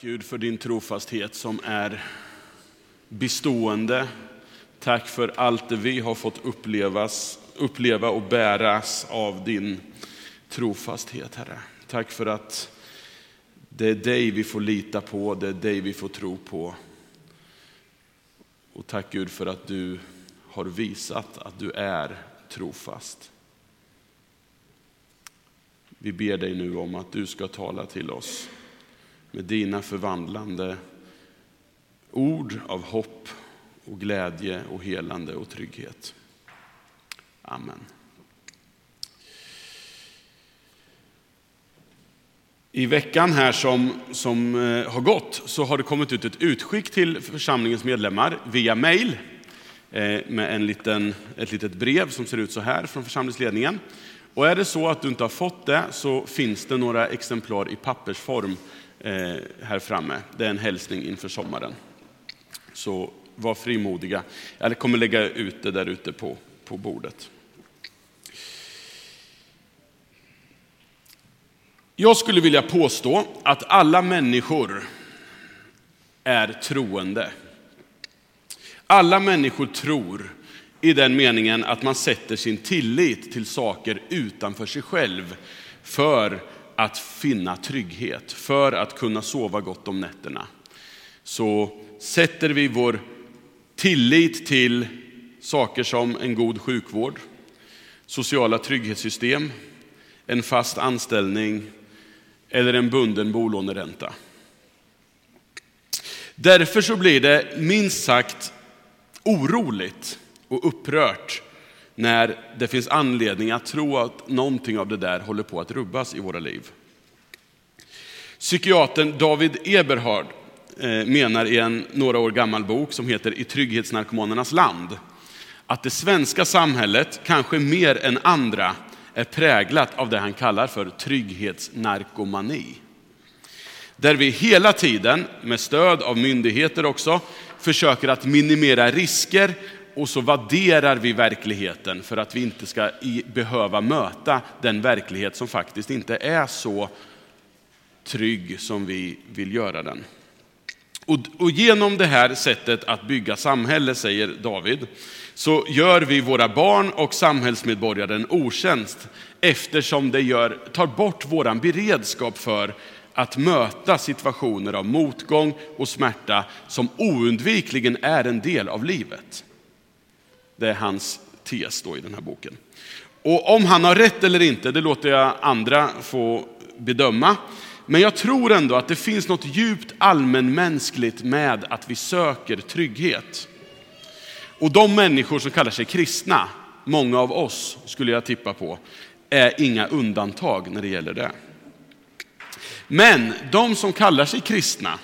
Gud för din trofasthet som är bestående. Tack för allt det vi har fått upplevas, uppleva och bäras av din trofasthet, Herre. Tack för att det är dig vi får lita på, det är dig vi får tro på. Och tack Gud för att du har visat att du är trofast. Vi ber dig nu om att du ska tala till oss med dina förvandlande ord av hopp och glädje och helande och trygghet. Amen. I veckan här som, som eh, har gått så har det kommit ut ett utskick till församlingens medlemmar via mail eh, med en liten, ett litet brev som ser ut så här från församlingsledningen. Och är det så att du inte har fått det så finns det några exemplar i pappersform Eh, här framme. Det är en hälsning inför sommaren. Så var frimodiga. Jag kommer lägga ut det där ute på, på bordet. Jag skulle vilja påstå att alla människor är troende. Alla människor tror i den meningen att man sätter sin tillit till saker utanför sig själv för att finna trygghet, för att kunna sova gott om nätterna. Så sätter vi vår tillit till saker som en god sjukvård, sociala trygghetssystem, en fast anställning eller en bunden bolåneränta. Därför så blir det minst sagt oroligt och upprört när det finns anledning att tro att någonting av det där håller på att rubbas i våra liv. Psykiatern David Eberhard eh, menar i en några år gammal bok som heter I trygghetsnarkomanernas land att det svenska samhället, kanske mer än andra, är präglat av det han kallar för trygghetsnarkomani. Där vi hela tiden, med stöd av myndigheter också, försöker att minimera risker och så vadderar vi verkligheten för att vi inte ska behöva möta den verklighet som faktiskt inte är så trygg som vi vill göra den. Och, och, genom det här sättet att bygga samhälle, säger David, så gör vi våra barn och samhällsmedborgare en otjänst eftersom det gör, tar bort vår beredskap för att möta situationer av motgång och smärta som oundvikligen är en del av livet. Det är hans tes då i den här boken. Och om han har rätt eller inte, det låter jag andra få bedöma. Men jag tror ändå att det finns något djupt allmänmänskligt med att vi söker trygghet. Och de människor som kallar sig kristna, många av oss skulle jag tippa på, är inga undantag när det gäller det. Men de som kallar sig kristna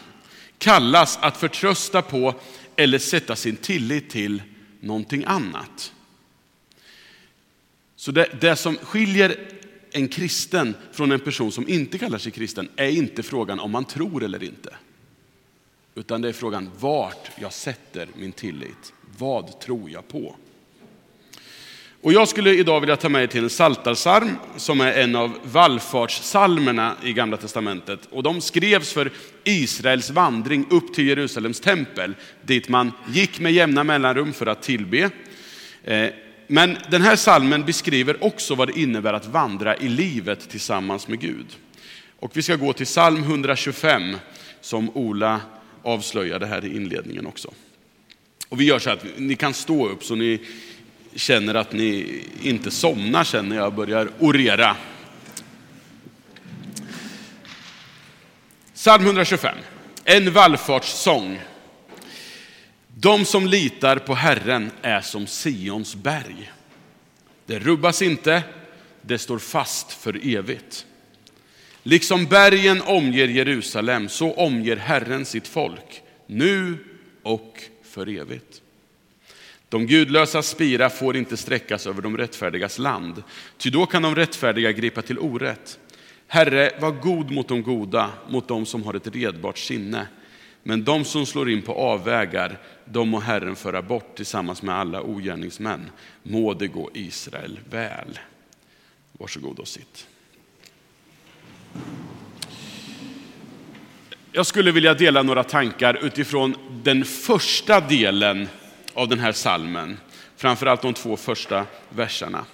kallas att förtrösta på eller sätta sin tillit till någonting annat. Så det, det som skiljer en kristen från en person som inte kallar sig kristen är inte frågan om man tror eller inte. Utan det är frågan vart jag sätter min tillit. Vad tror jag på? Och jag skulle idag vilja ta med er till en saltarsalm som är en av vallfartssalmerna i Gamla Testamentet. Och de skrevs för Israels vandring upp till Jerusalems tempel, dit man gick med jämna mellanrum för att tillbe. Eh, men den här salmen beskriver också vad det innebär att vandra i livet tillsammans med Gud. Och vi ska gå till psalm 125 som Ola avslöjade här i inledningen också. Och vi gör så att ni kan stå upp så ni känner att ni inte somnar sen när jag börjar orera. Psalm 125, en vallfartssång. De som litar på Herren är som Sions berg. Det rubbas inte, det står fast för evigt. Liksom bergen omger Jerusalem, så omger Herren sitt folk, nu och för evigt. De gudlösa spira får inte sträckas över de rättfärdigas land, ty då kan de rättfärdiga gripa till orätt. Herre, var god mot de goda, mot de som har ett redbart sinne. Men de som slår in på avvägar, de må Herren föra bort tillsammans med alla ogärningsmän. Må det gå Israel väl. Varsågod och sitt. Jag skulle vilja dela några tankar utifrån den första delen av den här salmen. Framförallt de två första verserna.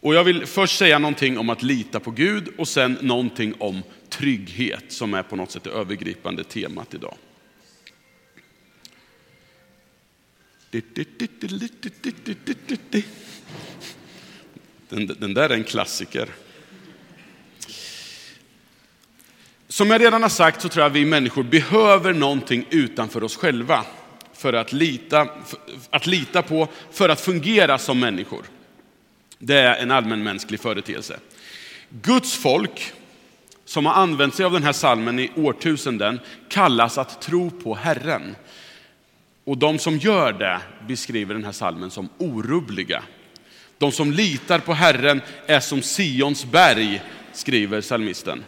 Och jag vill först säga någonting om att lita på Gud och sen någonting om trygghet som är på något sätt det övergripande temat idag. Den, den där är en klassiker. Som jag redan har sagt så tror jag att vi människor behöver någonting utanför oss själva för att lita, att lita på, för att fungera som människor. Det är en allmänmänsklig företeelse. Guds folk, som har använt sig av den här salmen i årtusenden, kallas att tro på Herren. Och de som gör det beskriver den här salmen som orubbliga. De som litar på Herren är som Sions berg, skriver salmisten.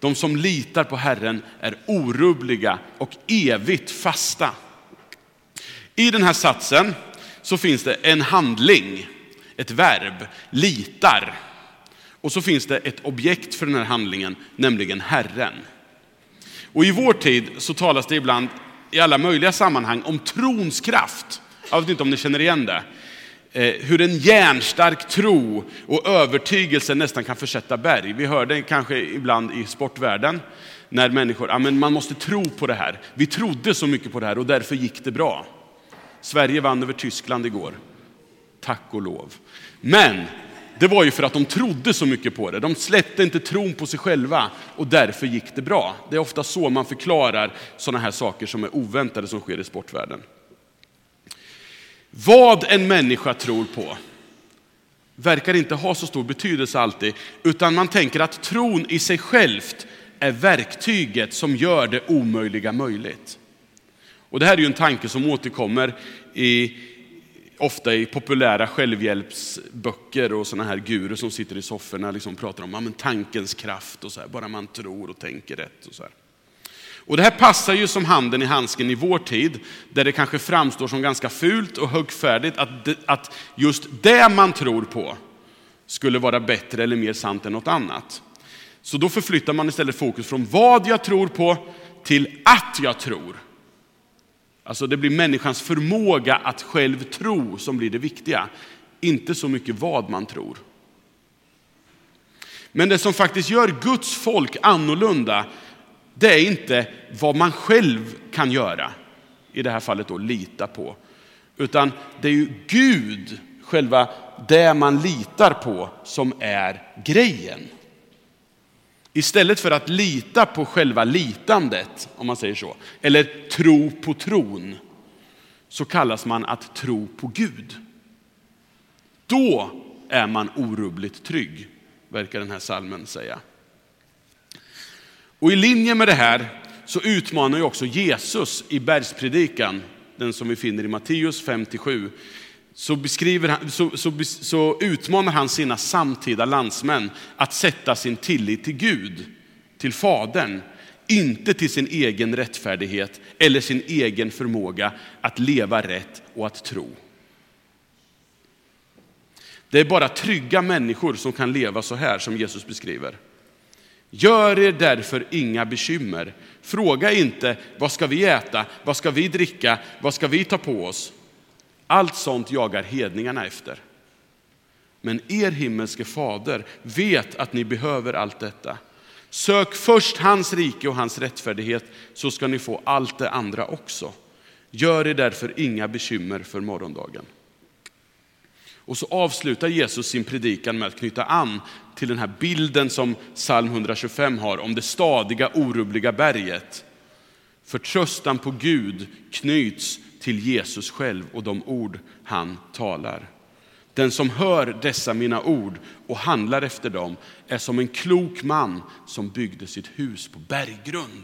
De som litar på Herren är orubbliga och evigt fasta. I den här satsen så finns det en handling, ett verb, litar. Och så finns det ett objekt för den här handlingen, nämligen Herren. Och i vår tid så talas det ibland i alla möjliga sammanhang om trons kraft. Jag vet inte om ni känner igen det. Eh, hur en järnstark tro och övertygelse nästan kan försätta berg. Vi hör det kanske ibland i sportvärlden när människor, ja men man måste tro på det här. Vi trodde så mycket på det här och därför gick det bra. Sverige vann över Tyskland igår. Tack och lov. Men det var ju för att de trodde så mycket på det. De släppte inte tron på sig själva och därför gick det bra. Det är ofta så man förklarar sådana här saker som är oväntade som sker i sportvärlden. Vad en människa tror på verkar inte ha så stor betydelse alltid, utan man tänker att tron i sig självt är verktyget som gör det omöjliga möjligt. Och det här är ju en tanke som återkommer i, ofta i populära självhjälpsböcker och sådana här gurus som sitter i sofforna liksom pratar om ja, men tankens kraft och så här, bara man tror och tänker rätt. Och så här. Och det här passar ju som handen i handsken i vår tid, där det kanske framstår som ganska fult och högfärdigt att, att just det man tror på skulle vara bättre eller mer sant än något annat. Så då förflyttar man istället fokus från vad jag tror på till att jag tror. Alltså det blir människans förmåga att själv tro som blir det viktiga, inte så mycket vad man tror. Men det som faktiskt gör Guds folk annorlunda, det är inte vad man själv kan göra, i det här fallet då lita på, utan det är ju Gud, själva det man litar på, som är grejen. Istället för att lita på själva litandet, om man säger så, eller tro på tron, så kallas man att tro på Gud. Då är man orubbligt trygg, verkar den här salmen säga. Och i linje med det här så utmanar ju också Jesus i bergspredikan, den som vi finner i Matteus 57, så, beskriver han, så, så, så utmanar han sina samtida landsmän att sätta sin tillit till Gud, till Fadern, inte till sin egen rättfärdighet eller sin egen förmåga att leva rätt och att tro. Det är bara trygga människor som kan leva så här som Jesus beskriver. Gör er därför inga bekymmer. Fråga inte vad ska vi äta, vad ska vi dricka, vad ska vi ta på oss? Allt sånt jagar hedningarna efter. Men er himmelske fader vet att ni behöver allt detta. Sök först hans rike och hans rättfärdighet så ska ni få allt det andra också. Gör er därför inga bekymmer för morgondagen. Och så avslutar Jesus sin predikan med att knyta an till den här bilden som psalm 125 har om det stadiga orubbliga berget. Förtröstan på Gud knyts till Jesus själv och de ord han talar. Den som hör dessa mina ord och handlar efter dem är som en klok man som byggde sitt hus på berggrund.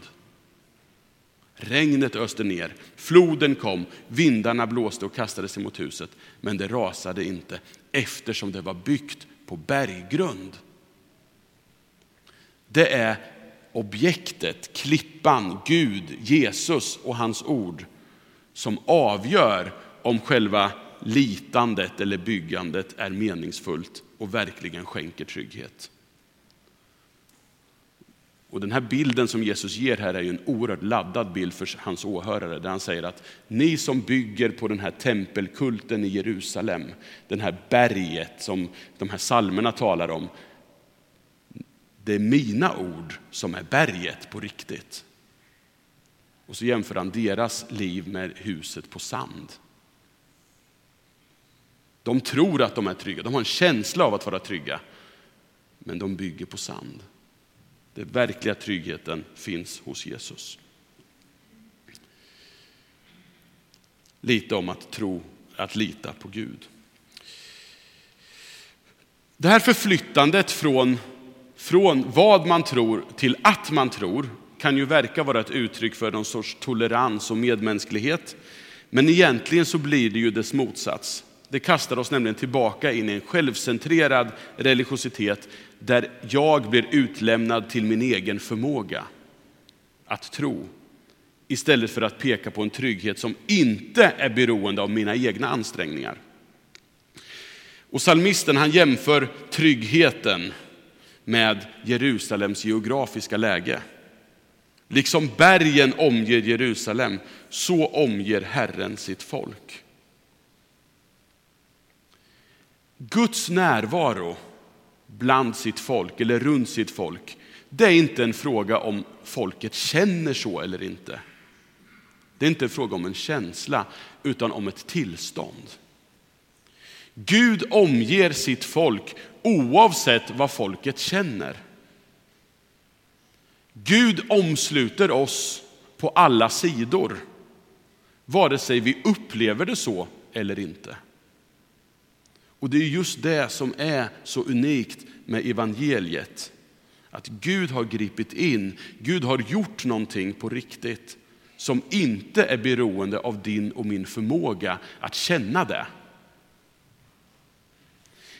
Regnet öste ner, floden kom, vindarna blåste och kastade sig mot huset, men det rasade inte eftersom det var byggt på berggrund. Det är objektet, klippan, Gud, Jesus och hans ord som avgör om själva litandet eller byggandet är meningsfullt och verkligen skänker trygghet. Och den här bilden som Jesus ger här är ju en oerhört laddad bild för hans åhörare, där han säger att ni som bygger på den här tempelkulten i Jerusalem, den här berget som de här salmerna talar om, det är mina ord som är berget på riktigt. Och så jämför han deras liv med huset på sand. De tror att de är trygga, de har en känsla av att vara trygga, men de bygger på sand. Den verkliga tryggheten finns hos Jesus. Lite om att tro, att lita på Gud. Det här förflyttandet från, från vad man tror till att man tror kan ju verka vara ett uttryck för någon sorts tolerans och medmänsklighet. Men egentligen så blir det ju dess motsats. Det kastar oss nämligen tillbaka in i en självcentrerad religiositet där jag blir utlämnad till min egen förmåga att tro. Istället för att peka på en trygghet som inte är beroende av mina egna ansträngningar. Och salmisten han jämför tryggheten med Jerusalems geografiska läge. Liksom bergen omger Jerusalem, så omger Herren sitt folk. Guds närvaro bland sitt folk eller runt sitt folk, det är inte en fråga om folket känner så eller inte. Det är inte en fråga om en känsla, utan om ett tillstånd. Gud omger sitt folk oavsett vad folket känner. Gud omsluter oss på alla sidor, vare sig vi upplever det så eller inte. Och det är just det som är så unikt med evangeliet. Att Gud har gripit in, Gud har gjort någonting på riktigt som inte är beroende av din och min förmåga att känna det.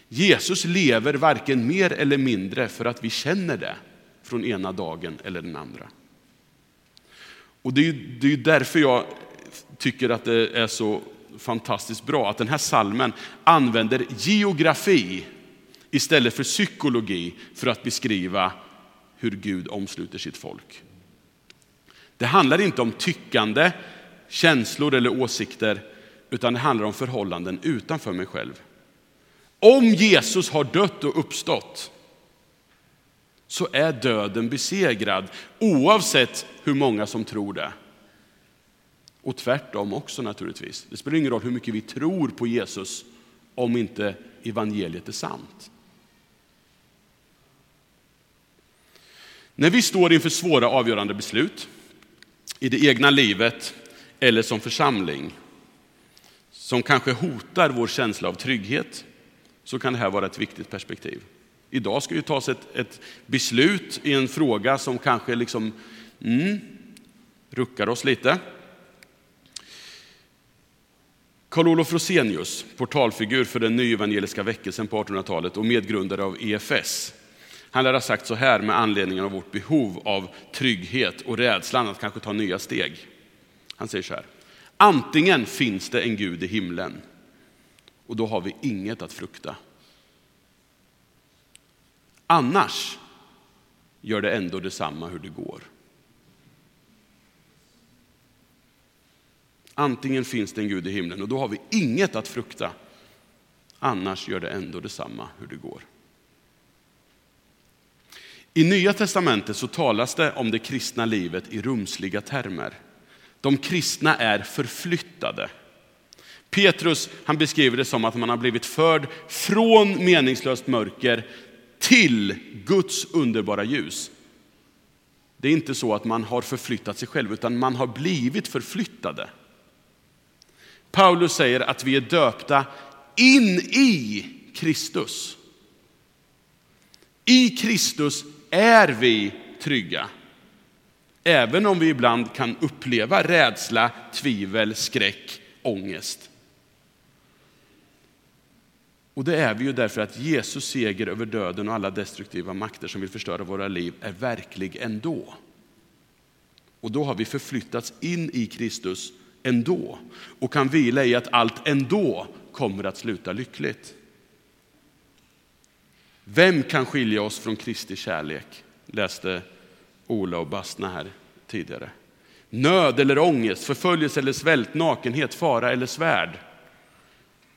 Jesus lever varken mer eller mindre för att vi känner det från ena dagen eller den andra. Och det är, det är därför jag tycker att det är så fantastiskt bra att den här salmen använder geografi istället för psykologi för att beskriva hur Gud omsluter sitt folk. Det handlar inte om tyckande, känslor eller åsikter, utan det handlar om förhållanden utanför mig själv. Om Jesus har dött och uppstått så är döden besegrad oavsett hur många som tror det. Och tvärtom också naturligtvis. Det spelar ingen roll hur mycket vi tror på Jesus om inte evangeliet är sant. När vi står inför svåra avgörande beslut i det egna livet eller som församling som kanske hotar vår känsla av trygghet så kan det här vara ett viktigt perspektiv. Idag ska ju tas ett, ett beslut i en fråga som kanske liksom, mm, ruckar oss lite. Karl-Olof Rosenius, portalfigur för den nyevangeliska väckelsen på 1800-talet och medgrundare av EFS. Han lär ha sagt så här med anledning av vårt behov av trygghet och rädslan att kanske ta nya steg. Han säger så här. Antingen finns det en Gud i himlen och då har vi inget att frukta. Annars gör det ändå detsamma hur det går. Antingen finns det en Gud i himlen och då har vi inget att frukta. Annars gör det ändå detsamma hur det går. I Nya Testamentet så talas det om det kristna livet i rumsliga termer. De kristna är förflyttade. Petrus han beskriver det som att man har blivit förd från meningslöst mörker till Guds underbara ljus. Det är inte så att man har förflyttat sig själv, utan man har blivit förflyttade. Paulus säger att vi är döpta in i Kristus. I Kristus är vi trygga. Även om vi ibland kan uppleva rädsla, tvivel, skräck, ångest. Och det är vi ju därför att Jesus seger över döden och alla destruktiva makter som vill förstöra våra liv är verklig ändå. Och då har vi förflyttats in i Kristus ändå och kan vila i att allt ändå kommer att sluta lyckligt. Vem kan skilja oss från Kristi kärlek? läste Ola och Bastna här tidigare. Nöd eller ångest, förföljelse eller svält, nakenhet, fara eller svärd.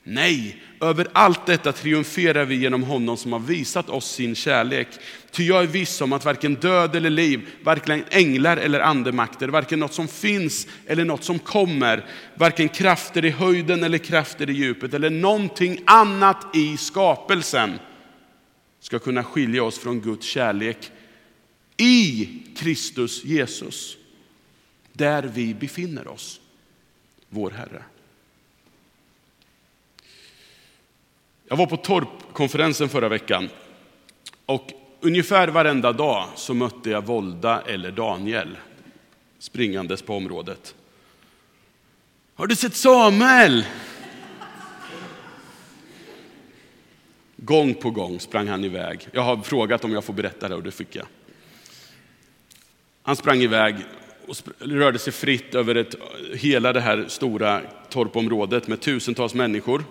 Nej, över allt detta triumferar vi genom honom som har visat oss sin kärlek. Ty jag är viss om att varken död eller liv, varken änglar eller andemakter, varken något som finns eller något som kommer, varken krafter i höjden eller krafter i djupet eller någonting annat i skapelsen ska kunna skilja oss från Guds kärlek i Kristus Jesus, där vi befinner oss, vår Herre. Jag var på Torpkonferensen förra veckan och ungefär varenda dag så mötte jag Volda eller Daniel springandes på området. Har du sett Samuel? Gång på gång sprang han iväg. Jag har frågat om jag får berätta det och det fick jag. Han sprang iväg och rörde sig fritt över ett, hela det här stora torpområdet med tusentals människor.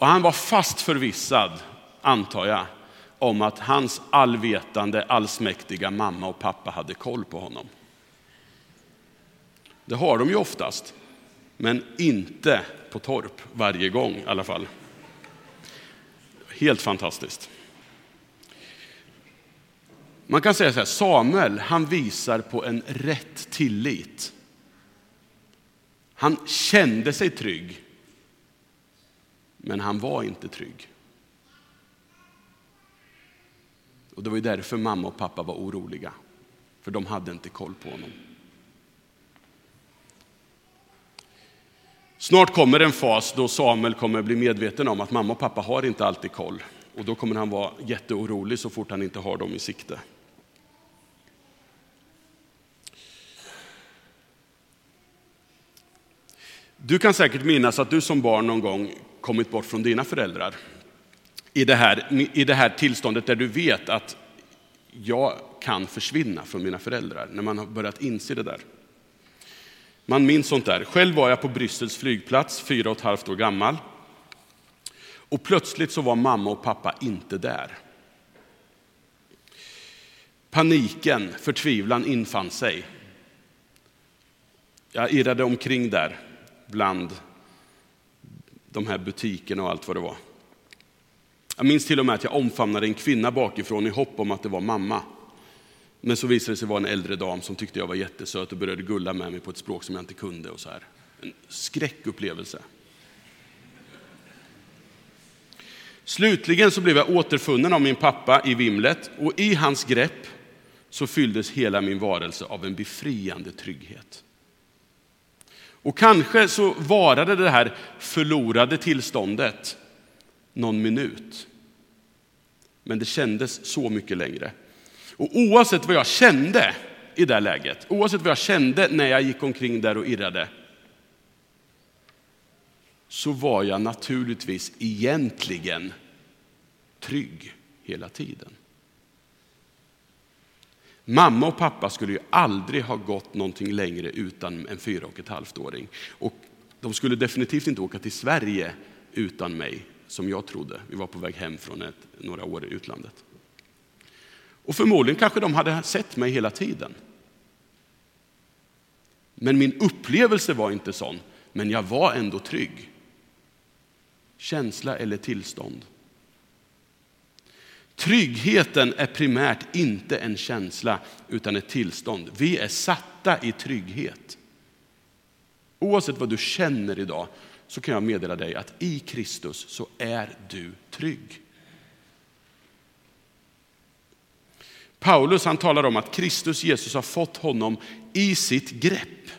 Och han var fast förvissad, antar jag, om att hans allvetande, allsmäktiga mamma och pappa hade koll på honom. Det har de ju oftast, men inte på torp varje gång i alla fall. Helt fantastiskt. Man kan säga så här, Samuel, han visar på en rätt tillit. Han kände sig trygg, men han var inte trygg. Och det var ju därför mamma och pappa var oroliga, för de hade inte koll på honom. Snart kommer en fas då Samuel kommer bli medveten om att mamma och pappa har inte alltid koll. Och då kommer han vara jätteorolig så fort han inte har dem i sikte. Du kan säkert minnas att du som barn någon gång kommit bort från dina föräldrar. I det här, i det här tillståndet där du vet att jag kan försvinna från mina föräldrar, när man har börjat inse det där. Man minns sånt där. Själv var jag på Bryssels flygplats, fyra och ett halvt år gammal. Och plötsligt så var mamma och pappa inte där. Paniken, förtvivlan infann sig. Jag irrade omkring där bland de här butikerna och allt vad det var. Jag minns till och med att jag omfamnade en kvinna bakifrån i hopp om att det var mamma. Men så visade det sig vara en äldre dam som tyckte jag var jättesöt och började gulla med mig på ett språk som jag inte kunde. Och så här. En skräckupplevelse. Slutligen så blev jag återfunnen av min pappa i vimlet och i hans grepp så fylldes hela min varelse av en befriande trygghet. Och kanske så varade det här förlorade tillståndet någon minut. Men det kändes så mycket längre. Och oavsett vad jag kände i det läget, oavsett vad jag kände när jag gick omkring där och irrade, så var jag naturligtvis egentligen trygg hela tiden. Mamma och pappa skulle ju aldrig ha gått någonting längre utan en fyra och ett halvt åring. Och de skulle definitivt inte åka till Sverige utan mig, som jag trodde. Vi var på väg hem från ett, några år i utlandet. Och förmodligen kanske de hade sett mig hela tiden. Men min upplevelse var inte sån, men jag var ändå trygg. Känsla eller tillstånd. Tryggheten är primärt inte en känsla utan ett tillstånd. Vi är satta i trygghet. Oavsett vad du känner idag så kan jag meddela dig att i Kristus så är du trygg. Paulus han talar om att Kristus Jesus har fått honom i sitt grepp.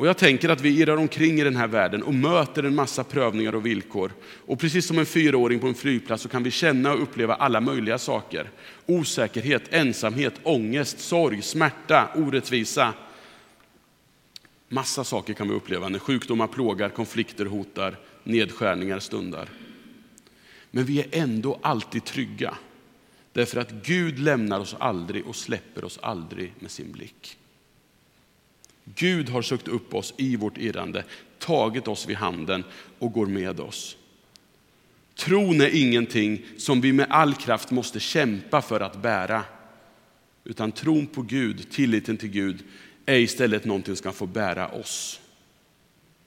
Och jag tänker att vi irrar omkring i den här världen och möter en massa prövningar och villkor. Och precis som en fyraåring på en flygplats så kan vi känna och uppleva alla möjliga saker. Osäkerhet, ensamhet, ångest, sorg, smärta, orättvisa. Massa saker kan vi uppleva när sjukdomar plågar, konflikter hotar, nedskärningar stundar. Men vi är ändå alltid trygga. Därför att Gud lämnar oss aldrig och släpper oss aldrig med sin blick. Gud har sökt upp oss i vårt irrande, tagit oss vid handen och går med oss. Tron är ingenting som vi med all kraft måste kämpa för att bära. Utan tron på Gud, tilliten till Gud, är istället någonting som ska få bära oss.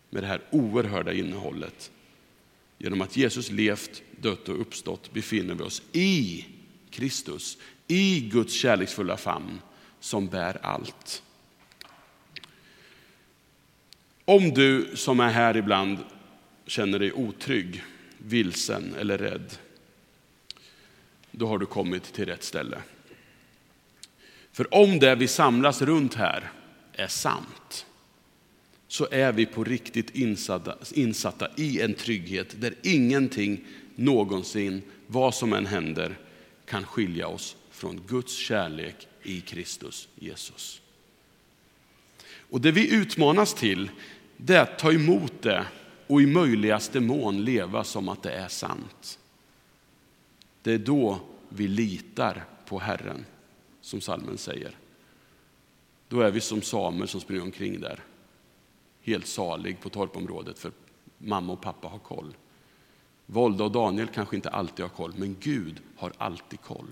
Med det här oerhörda innehållet. Genom att Jesus levt, dött och uppstått befinner vi oss i Kristus, i Guds kärleksfulla famn som bär allt. Om du som är här ibland känner dig otrygg, vilsen eller rädd, då har du kommit till rätt ställe. För om det vi samlas runt här är sant, så är vi på riktigt insatta, insatta i en trygghet där ingenting någonsin, vad som än händer, kan skilja oss från Guds kärlek i Kristus Jesus. Och det vi utmanas till, det är att ta emot det och i möjligaste mån leva som att det är sant. Det är då vi litar på Herren, som salmen säger. Då är vi som samer som springer omkring där, helt salig på torpområdet för mamma och pappa har koll. Volda och Daniel kanske inte alltid har koll, men Gud har alltid koll.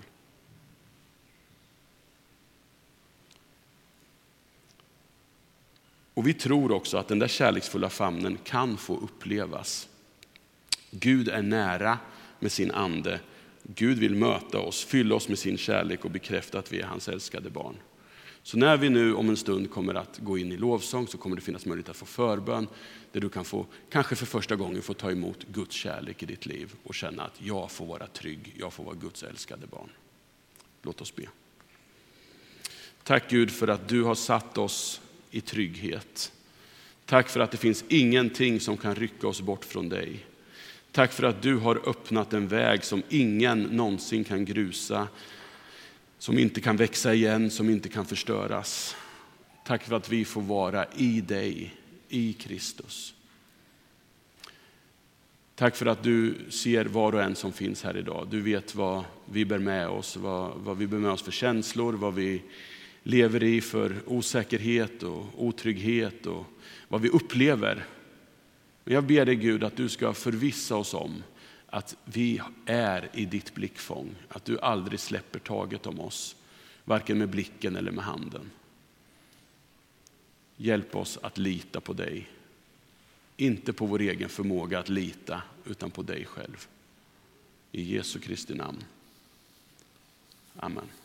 Och vi tror också att den där kärleksfulla famnen kan få upplevas. Gud är nära med sin ande. Gud vill möta oss, fylla oss med sin kärlek och bekräfta att vi är hans älskade barn. Så när vi nu om en stund kommer att gå in i lovsång så kommer det finnas möjlighet att få förbön där du kan få, kanske för första gången få ta emot Guds kärlek i ditt liv och känna att jag får vara trygg, jag får vara Guds älskade barn. Låt oss be. Tack Gud för att du har satt oss i trygghet. Tack för att det finns ingenting som kan rycka oss bort från dig. Tack för att du har öppnat en väg som ingen någonsin kan grusa, som inte kan växa igen, som inte kan förstöras. Tack för att vi får vara i dig, i Kristus. Tack för att du ser var och en som finns här idag. Du vet vad vi bär med oss, vad, vad vi bär med oss för känslor, vad vi lever i för osäkerhet och otrygghet och vad vi upplever. Men jag ber dig Gud att du ska förvissa oss om att vi är i ditt blickfång, att du aldrig släpper taget om oss, varken med blicken eller med handen. Hjälp oss att lita på dig, inte på vår egen förmåga att lita, utan på dig själv. I Jesu Kristi namn. Amen.